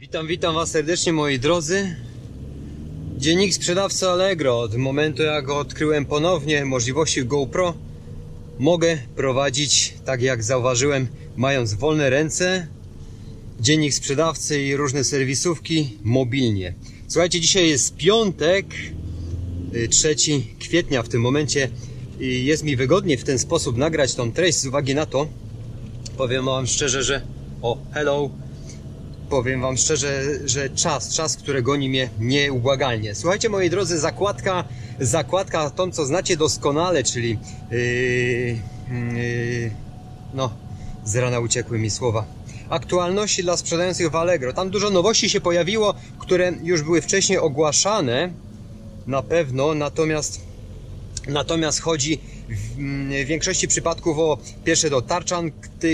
Witam, witam Was serdecznie moi drodzy. Dziennik sprzedawcy Allegro. Od momentu jak go odkryłem ponownie możliwości GoPro mogę prowadzić, tak jak zauważyłem, mając wolne ręce, dziennik sprzedawcy i różne serwisówki mobilnie. Słuchajcie, dzisiaj jest piątek, 3 y, kwietnia w tym momencie i jest mi wygodnie w ten sposób nagrać tą treść z uwagi na to, powiem Wam szczerze, że o, hello, powiem Wam szczerze, że czas, czas, który goni mnie nieubłagalnie. Słuchajcie, moi drodzy, zakładka, zakładka tą, co znacie doskonale, czyli yy, yy, no, z rana uciekły mi słowa. Aktualności dla sprzedających w Allegro. Tam dużo nowości się pojawiło, które już były wcześniej ogłaszane, na pewno, natomiast Natomiast chodzi w większości przypadków o pierwsze to tarcza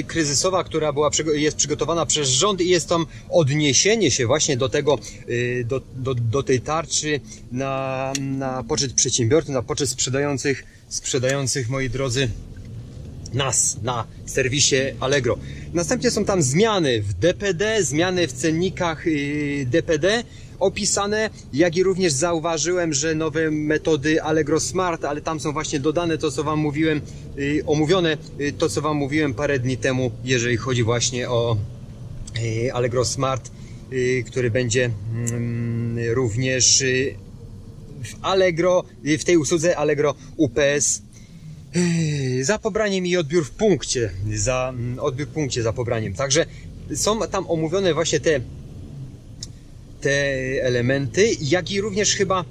kryzysowa, która była, jest przygotowana przez rząd i jest tam odniesienie się właśnie do tego, y, do, do, do tej tarczy na, na poczet przedsiębiorców, na poczet sprzedających, sprzedających, moi drodzy, nas na serwisie Allegro. Następnie są tam zmiany w DPD, zmiany w cennikach DPD opisane, jak i również zauważyłem, że nowe metody Allegro Smart, ale tam są właśnie dodane to, co Wam mówiłem, y, omówione y, to, co Wam mówiłem parę dni temu, jeżeli chodzi właśnie o y, Allegro Smart, który będzie mm, również w Allegro, w tej usłudze Allegro UPS za pobraniem i odbiór w punkcie, za mm, odbiór w punkcie za pobraniem. Także są tam omówione właśnie te te elementy, jak i również chyba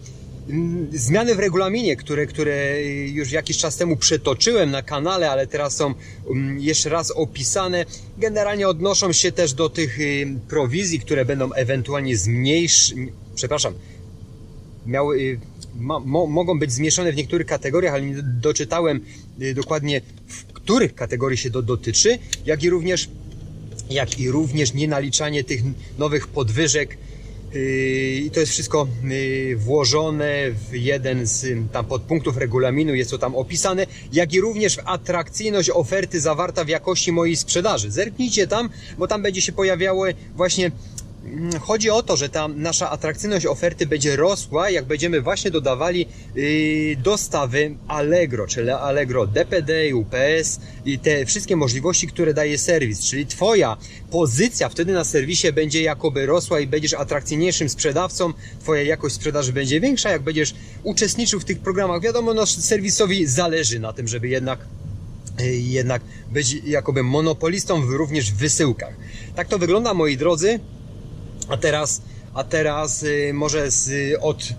mm, zmiany w regulaminie, które, które już jakiś czas temu przetoczyłem na kanale, ale teraz są mm, jeszcze raz opisane. Generalnie odnoszą się też do tych y, prowizji, które będą ewentualnie zmniejsz... przepraszam, miały, y, ma, mo, mogą być zmieszane w niektórych kategoriach, ale nie doczytałem y, dokładnie w których kategorii się to dotyczy, jak i również jak i również nienaliczanie tych nowych podwyżek i to jest wszystko y, włożone w jeden z tam podpunktów regulaminu, jest to tam opisane, jak i również atrakcyjność oferty zawarta w jakości mojej sprzedaży. Zerknijcie tam, bo tam będzie się pojawiały właśnie chodzi o to, że ta nasza atrakcyjność oferty będzie rosła, jak będziemy właśnie dodawali y, dostawy Allegro, czyli Allegro DPD, UPS i te wszystkie możliwości, które daje serwis. Czyli Twoja pozycja wtedy na serwisie będzie jakoby rosła i będziesz atrakcyjniejszym sprzedawcą, Twoja jakość sprzedaży będzie większa, jak będziesz uczestniczył w tych programach. Wiadomo, no, serwisowi zależy na tym, żeby jednak y, jednak być jakoby monopolistą również w wysyłkach. Tak to wygląda, moi drodzy. A teraz, a teraz y, może z, od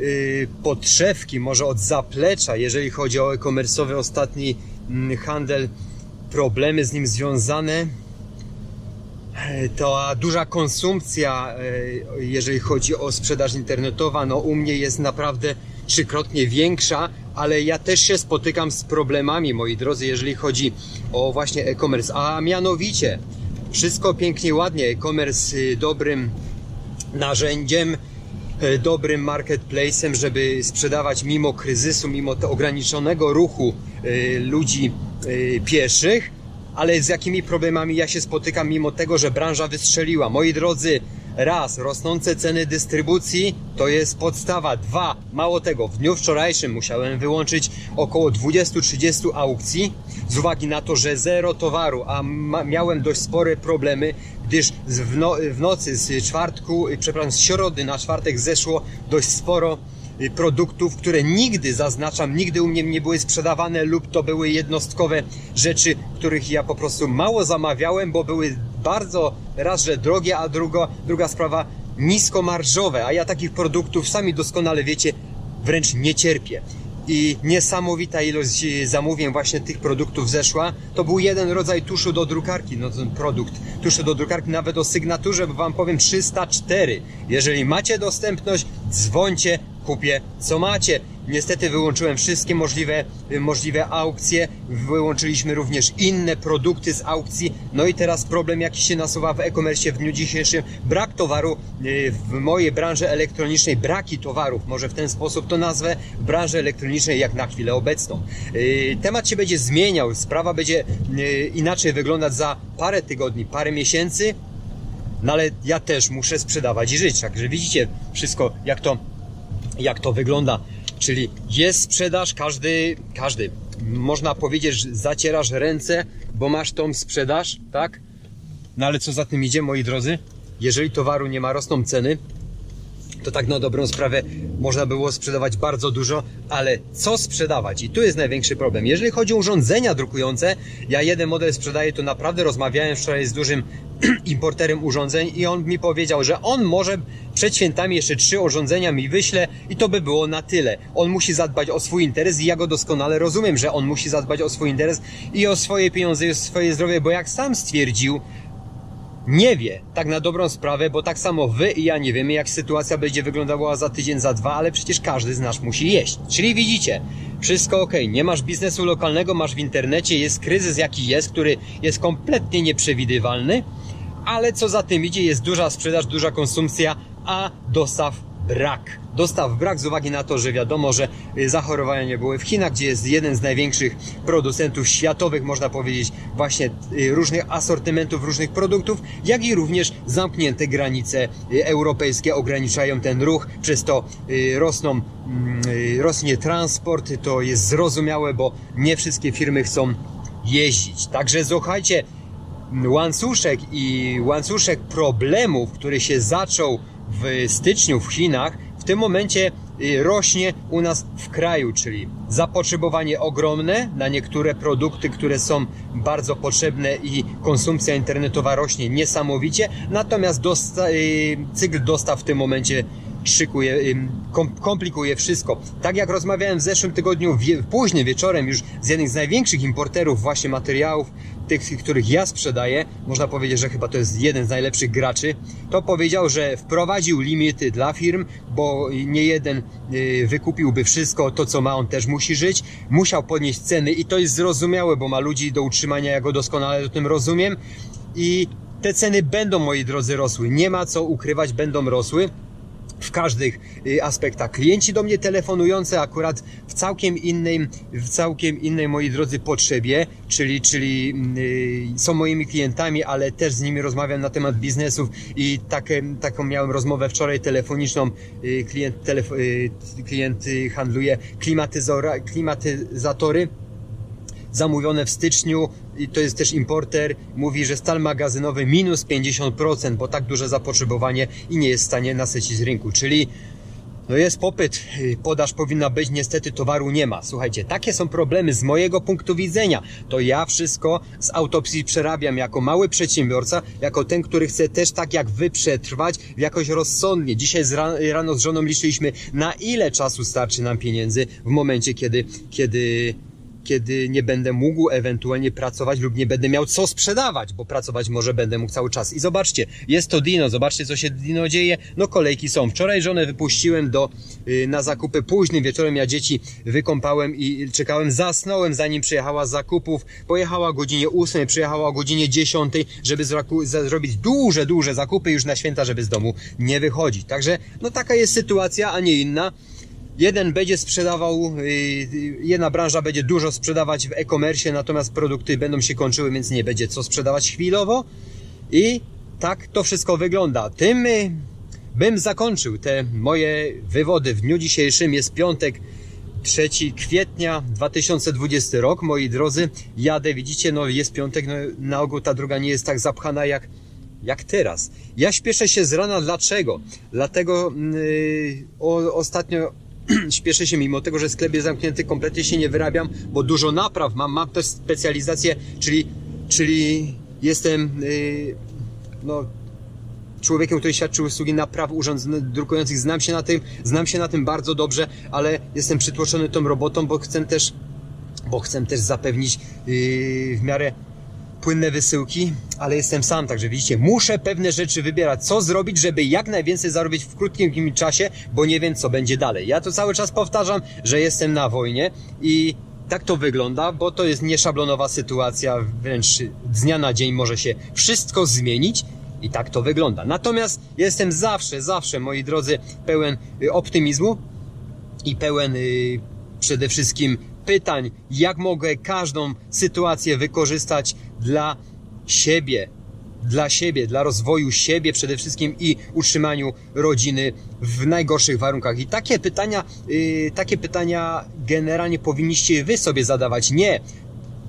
y, podszewki, może od zaplecza, jeżeli chodzi o e-commerce'owy ostatni mm, handel, problemy z nim związane, to duża konsumpcja, e, jeżeli chodzi o sprzedaż internetową, no u mnie jest naprawdę trzykrotnie większa, ale ja też się spotykam z problemami, moi drodzy, jeżeli chodzi o właśnie e-commerce, a mianowicie wszystko pięknie, ładnie. E-commerce y, dobrym narzędziem, y, dobrym marketplacem, żeby sprzedawać mimo kryzysu, mimo ograniczonego ruchu y, ludzi pieszych, ale z jakimi problemami ja się spotykam mimo tego, że branża wystrzeliła. Moi drodzy, Raz, rosnące ceny dystrybucji to jest podstawa. Dwa, mało tego, w dniu wczorajszym musiałem wyłączyć około 20-30 aukcji z uwagi na to, że zero towaru, a miałem dość spore problemy, gdyż w, no w nocy z czwartku, przepraszam, z środy na czwartek zeszło dość sporo produktów, które nigdy, zaznaczam, nigdy u mnie nie były sprzedawane lub to były jednostkowe rzeczy, których ja po prostu mało zamawiałem, bo były bardzo raz, że drogie, a druga, druga sprawa niskomarżowe, a ja takich produktów, sami doskonale wiecie, wręcz nie cierpię i niesamowita ilość zamówień właśnie tych produktów zeszła. To był jeden rodzaj tuszu do drukarki, no ten produkt tuszu do drukarki, nawet o sygnaturze, bo wam powiem 304. Jeżeli macie dostępność, dzwońcie, kupię co macie. Niestety wyłączyłem wszystkie możliwe, możliwe aukcje, wyłączyliśmy również inne produkty z aukcji, no i teraz problem jaki się nasuwa w e-commerce w dniu dzisiejszym, brak towaru y, w mojej branży elektronicznej, braki towarów, może w ten sposób to nazwę, w branży elektronicznej jak na chwilę obecną. Y, temat się będzie zmieniał, sprawa będzie y, inaczej wyglądać za parę tygodni, parę miesięcy, No ale ja też muszę sprzedawać i żyć. Także widzicie wszystko, jak to, jak to wygląda. Czyli jest sprzedaż, każdy, każdy, można powiedzieć, że zacierasz ręce, bo masz tą sprzedaż, tak? No ale co za tym idzie, moi drodzy? Jeżeli towaru nie ma, rosną ceny, to tak na dobrą sprawę można było sprzedawać bardzo dużo, ale co sprzedawać? I tu jest największy problem. Jeżeli chodzi o urządzenia drukujące, ja jeden model sprzedaję, to naprawdę rozmawiałem wczoraj z dużym importerem urządzeń i on mi powiedział, że on może przed świętami jeszcze trzy urządzenia mi wyśle i to by było na tyle. On musi zadbać o swój interes i ja go doskonale rozumiem, że on musi zadbać o swój interes i o swoje pieniądze i o swoje zdrowie, bo jak sam stwierdził, nie wie, tak na dobrą sprawę, bo tak samo wy i ja nie wiemy, jak sytuacja będzie wyglądała za tydzień, za dwa, ale przecież każdy z nas musi jeść. Czyli widzicie, wszystko ok, nie masz biznesu lokalnego, masz w internecie, jest kryzys jaki jest, który jest kompletnie nieprzewidywalny, ale co za tym idzie, jest duża sprzedaż, duża konsumpcja, a dostaw brak. Dostaw brak z uwagi na to, że wiadomo, że y, zachorowania nie były w Chinach, gdzie jest jeden z największych producentów światowych, można powiedzieć, właśnie y, różnych asortymentów, różnych produktów, jak i również zamknięte granice y, europejskie ograniczają ten ruch, przez to rosną, mm, rośnie transport, to jest zrozumiałe, bo nie wszystkie firmy chcą jeździć. Także słuchajcie, łańcuszek i łańcuszek problemów, który się zaczął w styczniu w Chinach, tym momencie y, rośnie u nas w kraju, czyli zapotrzebowanie ogromne na niektóre produkty, które są bardzo potrzebne i konsumpcja internetowa rośnie niesamowicie, natomiast dosta y, cykl dostaw w tym momencie szykuje, komplikuje wszystko. Tak jak rozmawiałem w zeszłym tygodniu, późnym wieczorem już z jednym z największych importerów właśnie materiałów, tych, których ja sprzedaję, można powiedzieć, że chyba to jest jeden z najlepszych graczy, to powiedział, że wprowadził limity dla firm, bo nie jeden y, wykupiłby wszystko, to co ma, on też musi żyć, musiał podnieść ceny i to jest zrozumiałe, bo ma ludzi do utrzymania, ja go doskonale o tym rozumiem i te ceny będą, moi drodzy, rosły. Nie ma co ukrywać, będą rosły w każdych y, aspektach. Klienci do mnie telefonujące akurat w całkiem innej, w całkiem innej, moi drodzy, potrzebie, czyli, czyli yy, są moimi klientami, ale też z nimi rozmawiam na temat biznesów i takie, taką miałem rozmowę wczoraj telefoniczną. Yy, klient, telefo, klient handluje klimatyzatory zamówione w styczniu i to jest też importer, mówi, że stal magazynowy minus 50%, bo tak duże zapotrzebowanie i nie jest w stanie nasycić rynku, czyli no jest popyt, podaż powinna być, niestety towaru nie ma. Słuchajcie, takie są problemy z mojego punktu widzenia. To ja wszystko z autopsji przerabiam jako mały przedsiębiorca, jako ten, który chce też tak jak wy przetrwać jakoś rozsądnie. Dzisiaj z rano z żoną liczyliśmy, na ile czasu starczy nam pieniędzy w momencie, kiedy, kiedy kiedy nie będę mógł ewentualnie pracować lub nie będę miał co sprzedawać, bo pracować może będę mógł cały czas. I zobaczcie, jest to Dino, zobaczcie co się Dino dzieje. No kolejki są. Wczoraj żonę wypuściłem do, yy, na zakupy późnym wieczorem, ja dzieci wykąpałem i czekałem, zasnąłem zanim przyjechała z zakupów. Pojechała o godzinie 8, przyjechała o godzinie 10, żeby zrobić duże, duże zakupy już na święta, żeby z domu nie wychodzić. Także no taka jest sytuacja, a nie inna. Jeden będzie sprzedawał, y, jedna branża będzie dużo sprzedawać w e-commerce, natomiast produkty będą się kończyły, więc nie będzie co sprzedawać chwilowo. I tak to wszystko wygląda. Tym y, bym zakończył te moje wywody. W dniu dzisiejszym jest piątek, 3 kwietnia 2020 rok, moi drodzy. Jadę, widzicie, no jest piątek, no, na ogół ta droga nie jest tak zapchana jak, jak teraz. Ja śpieszę się z rana, dlaczego? Dlatego yy, o, ostatnio śpieszę się, mimo tego, że sklep jest zamknięty, kompletnie się nie wyrabiam, bo dużo napraw mam, mam też specjalizację, czyli, czyli jestem, yy, no, człowiekiem, który świadczy usługi napraw urządzeń drukujących, znam się na tym, znam się na tym bardzo dobrze, ale jestem przytłoczony tą robotą, bo chcę też, bo chcę też zapewnić yy, w miarę płynne wysyłki, ale jestem sam, także widzicie, muszę pewne rzeczy wybierać, co zrobić, żeby jak najwięcej zarobić w krótkim czasie, bo nie wiem, co będzie dalej. Ja to cały czas powtarzam, że jestem na wojnie i tak to wygląda, bo to jest nieszablonowa sytuacja, wręcz z dnia na dzień może się wszystko zmienić i tak to wygląda. Natomiast jestem zawsze, zawsze, moi drodzy, pełen y, optymizmu i pełen yy, przede wszystkim pytań, jak mogę każdą sytuację wykorzystać dla siebie. dla siebie, dla rozwoju siebie przede wszystkim i utrzymaniu rodziny w najgorszych warunkach. I takie pytania, yy, takie pytania generalnie powinniście wy sobie zadawać. Nie,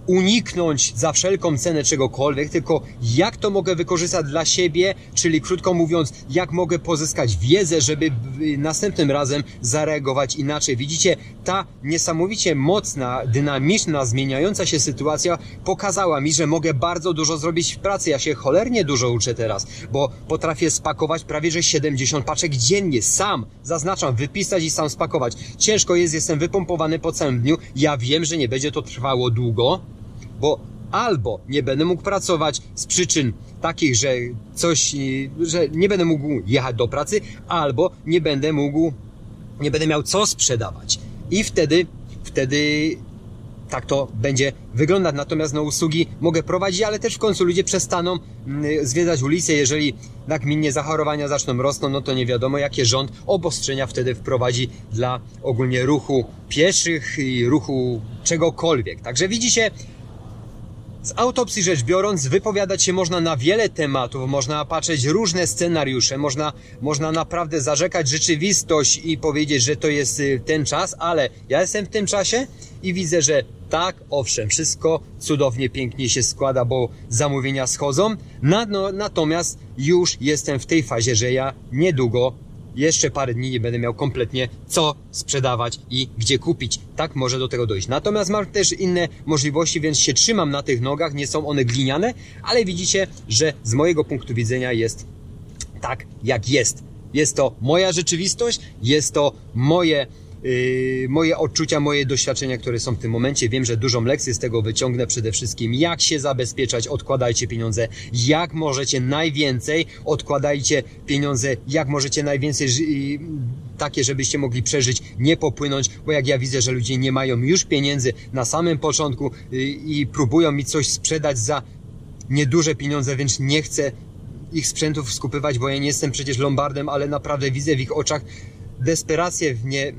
uniknąć za wszelką cenę czegokolwiek, tylko jak to mogę wykorzystać dla siebie, czyli krótko mówiąc, jak mogę pozyskać wiedzę, żeby następnym razem zareagować inaczej. Widzicie, ta niesamowicie mocna, dynamiczna, zmieniająca się sytuacja pokazała mi, że mogę bardzo dużo zrobić w pracy. Ja się cholernie dużo uczę teraz, bo potrafię spakować prawie że 70 paczek dziennie, sam, zaznaczam, wypisać i sam spakować. Ciężko jest, jestem wypompowany po całym dniu. Ja wiem, że nie będzie to trwało długo, bo albo nie będę mógł pracować z przyczyn takich, że coś, że nie będę mógł jechać do pracy, albo nie będę mógł, nie będę miał co sprzedawać. I wtedy, wtedy tak to będzie wyglądać. Natomiast no, usługi mogę prowadzić, ale też w końcu ludzie przestaną mm, zwiedzać ulice. Jeżeli nagminnie zachorowania zaczną rosnąć, no to nie wiadomo, jakie rząd obostrzenia wtedy wprowadzi dla ogólnie ruchu pieszych i ruchu czegokolwiek. Także widzicie, z autopsji rzecz biorąc, wypowiadać się można na wiele tematów, można patrzeć różne scenariusze, można, można naprawdę zarzekać rzeczywistość i powiedzieć, że to jest y, ten czas, ale ja jestem w tym czasie i widzę, że tak, owszem, wszystko cudownie, pięknie się składa, bo zamówienia schodzą, no, natomiast już jestem w tej fazie, że ja niedługo jeszcze parę dni nie będę miał kompletnie co sprzedawać i gdzie kupić. Tak może do tego dojść. Natomiast mam też inne możliwości, więc się trzymam na tych nogach. Nie są one gliniane, ale widzicie, że z mojego punktu widzenia jest tak, jak jest. Jest to moja rzeczywistość, jest to moje moje odczucia, moje doświadczenia, które są w tym momencie. Wiem, że dużą lekcję z tego wyciągnę przede wszystkim, jak się zabezpieczać, odkładajcie pieniądze, jak możecie najwięcej, odkładajcie pieniądze, jak możecie najwięcej takie, żebyście mogli przeżyć, nie popłynąć, bo jak ja widzę, że ludzie nie mają już pieniędzy na samym początku yy, i próbują mi coś sprzedać za nieduże pieniądze, więc nie chcę ich sprzętów skupywać, bo ja nie jestem przecież lombardem, ale naprawdę widzę w ich oczach desperację w, nie,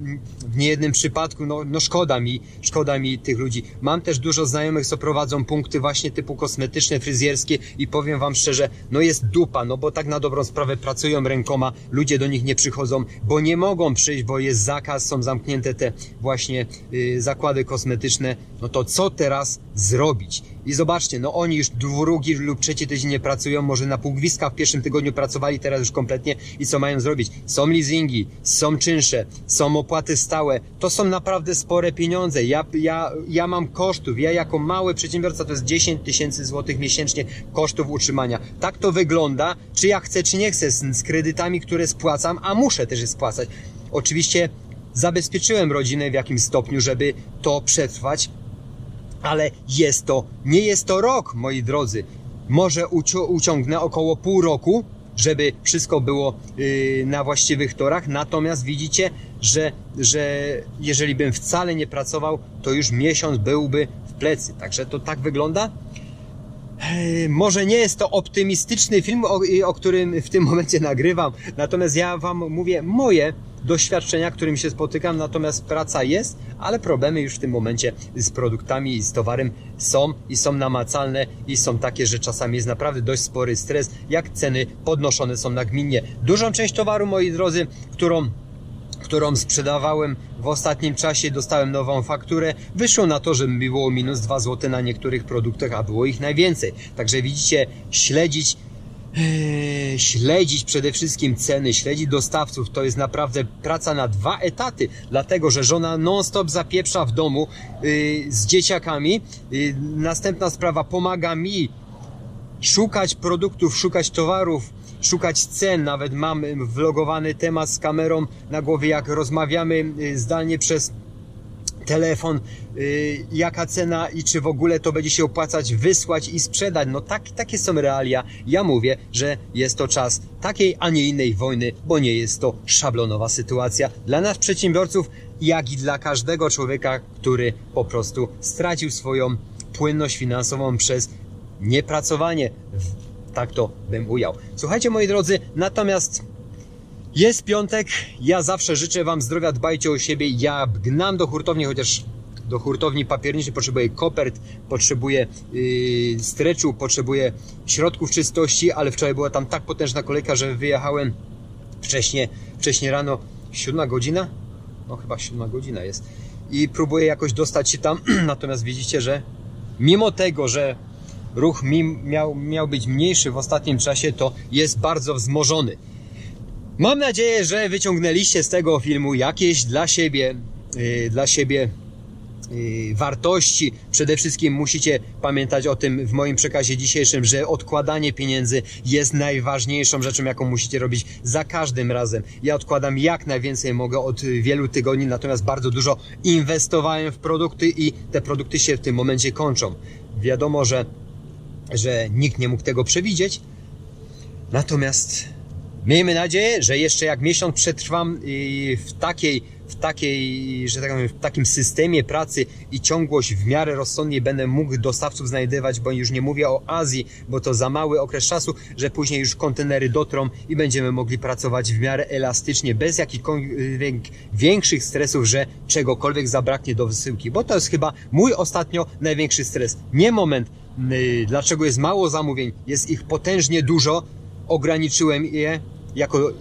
w niejednym przypadku, no, no szkoda mi, szkoda mi tych ludzi. Mam też dużo znajomych, co prowadzą punkty właśnie typu kosmetyczne, fryzjerskie i powiem wam szczerze, no jest dupa, no bo tak na dobrą sprawę pracują rękoma, ludzie do nich nie przychodzą, bo nie mogą przyjść, bo jest zakaz, są zamknięte te właśnie y, zakłady kosmetyczne, no to co teraz zrobić? I zobaczcie, no oni już drugi lub trzeci tydzień nie pracują, może na półgwiska w pierwszym tygodniu pracowali, teraz już kompletnie i co mają zrobić? Są leasingi, są czynsze, są opłaty stałe, to są naprawdę spore pieniądze. Ja, ja, ja mam kosztów, ja jako mały przedsiębiorca to jest 10 tysięcy złotych miesięcznie kosztów utrzymania. Tak to wygląda, czy ja chcę, czy nie chcę, z, z kredytami, które spłacam, a muszę też je spłacać. Oczywiście zabezpieczyłem rodzinę w jakimś stopniu, żeby to przetrwać, ale jest to, nie jest to rok, moi drodzy. Może uciągnę około pół roku, żeby wszystko było yy, na właściwych torach. Natomiast widzicie, że, że jeżeli bym wcale nie pracował, to już miesiąc byłby w plecy. Także to tak wygląda. Może nie jest to optymistyczny film, o, o którym w tym momencie nagrywam, natomiast ja Wam mówię moje doświadczenia, którym się spotykam, natomiast praca jest, ale problemy już w tym momencie z produktami i z towarem są i są namacalne i są takie, że czasami jest naprawdę dość spory stres, jak ceny podnoszone są nagminnie. Dużą część towaru, moi drodzy, którą którą sprzedawałem w ostatnim czasie, dostałem nową fakturę. Wyszło na to, że było minus 2 zł na niektórych produktach, a było ich najwięcej. Także widzicie, śledzić śledzić przede wszystkim ceny, śledzić dostawców, to jest naprawdę praca na dwa etaty, dlatego że żona non-stop zapieprza w domu yy, z dzieciakami. Yy, następna sprawa pomaga mi szukać produktów, szukać towarów, szukać cen. Nawet mam vlogowany temat z kamerą na głowie, jak rozmawiamy zdalnie przez telefon, yy, jaka cena i czy w ogóle to będzie się opłacać wysłać i sprzedać. No tak, takie są realia. Ja mówię, że jest to czas takiej, a nie innej wojny, bo nie jest to szablonowa sytuacja dla nas przedsiębiorców, jak i dla każdego człowieka, który po prostu stracił swoją płynność finansową przez niepracowanie. Tak to bym ujał. Słuchajcie moi drodzy, natomiast jest piątek, ja zawsze życzę Wam zdrowia, dbajcie o siebie, ja gnam do hurtowni, chociaż do hurtowni papierniczej, potrzebuję kopert, potrzebuję yy, streczu, potrzebuję środków czystości, ale wczoraj była tam tak potężna kolejka, że wyjechałem wcześniej, wcześniej rano, siódma godzina? No chyba siódma godzina jest. I próbuję jakoś dostać się tam, natomiast widzicie, że mimo tego, że ruch mi miał, miał być mniejszy w ostatnim czasie, to jest bardzo wzmożony. Mam nadzieję, że wyciągnęliście z tego filmu jakieś dla siebie, yy, dla siebie yy, wartości. Przede wszystkim musicie pamiętać o tym w moim przekazie dzisiejszym, że odkładanie pieniędzy jest najważniejszą rzeczą, jaką musicie robić za każdym razem. Ja odkładam jak najwięcej mogę od wielu tygodni, natomiast bardzo dużo inwestowałem w produkty i te produkty się w tym momencie kończą. Wiadomo, że, że nikt nie mógł tego przewidzieć, natomiast Miejmy nadzieję, że jeszcze jak miesiąc przetrwam w takiej, w takiej, że tak powiem, w takim systemie pracy i ciągłość w miarę rozsądnie będę mógł dostawców znajdywać, bo już nie mówię o Azji, bo to za mały okres czasu, że później już kontenery dotrą i będziemy mogli pracować w miarę elastycznie, bez jakichkolwiek większych stresów, że czegokolwiek zabraknie do wysyłki, bo to jest chyba mój ostatnio największy stres. Nie moment, dlaczego jest mało zamówień, jest ich potężnie dużo, ograniczyłem je jako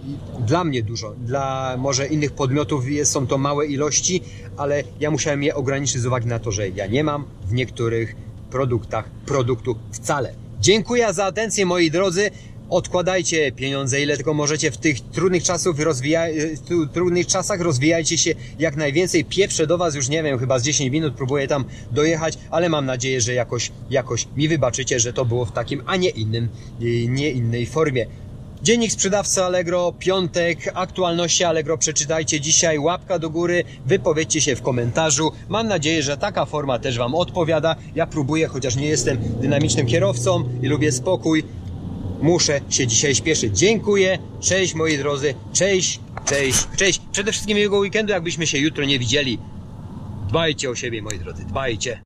dla mnie dużo, dla może innych podmiotów są to małe ilości, ale ja musiałem je ograniczyć z uwagi na to, że ja nie mam w niektórych produktach produktu wcale. Dziękuję za atencję moi drodzy. Odkładajcie pieniądze ile tylko możecie w tych trudnych czasów rozwija, trudnych czasach rozwijajcie się jak najwięcej. Pieprzę do Was już nie wiem, chyba z 10 minut próbuję tam dojechać, ale mam nadzieję, że jakoś, jakoś mi wybaczycie, że to było w takim, a nie innym, nie innej formie. Dziennik sprzedawcy Allegro, piątek, aktualności Allegro przeczytajcie dzisiaj, łapka do góry, wypowiedzcie się w komentarzu. Mam nadzieję, że taka forma też Wam odpowiada. Ja próbuję, chociaż nie jestem dynamicznym kierowcą i lubię spokój, muszę się dzisiaj śpieszyć. Dziękuję, cześć moi drodzy, cześć, cześć, cześć. Przede wszystkim miłego weekendu, jakbyśmy się jutro nie widzieli. Dbajcie o siebie moi drodzy, dbajcie.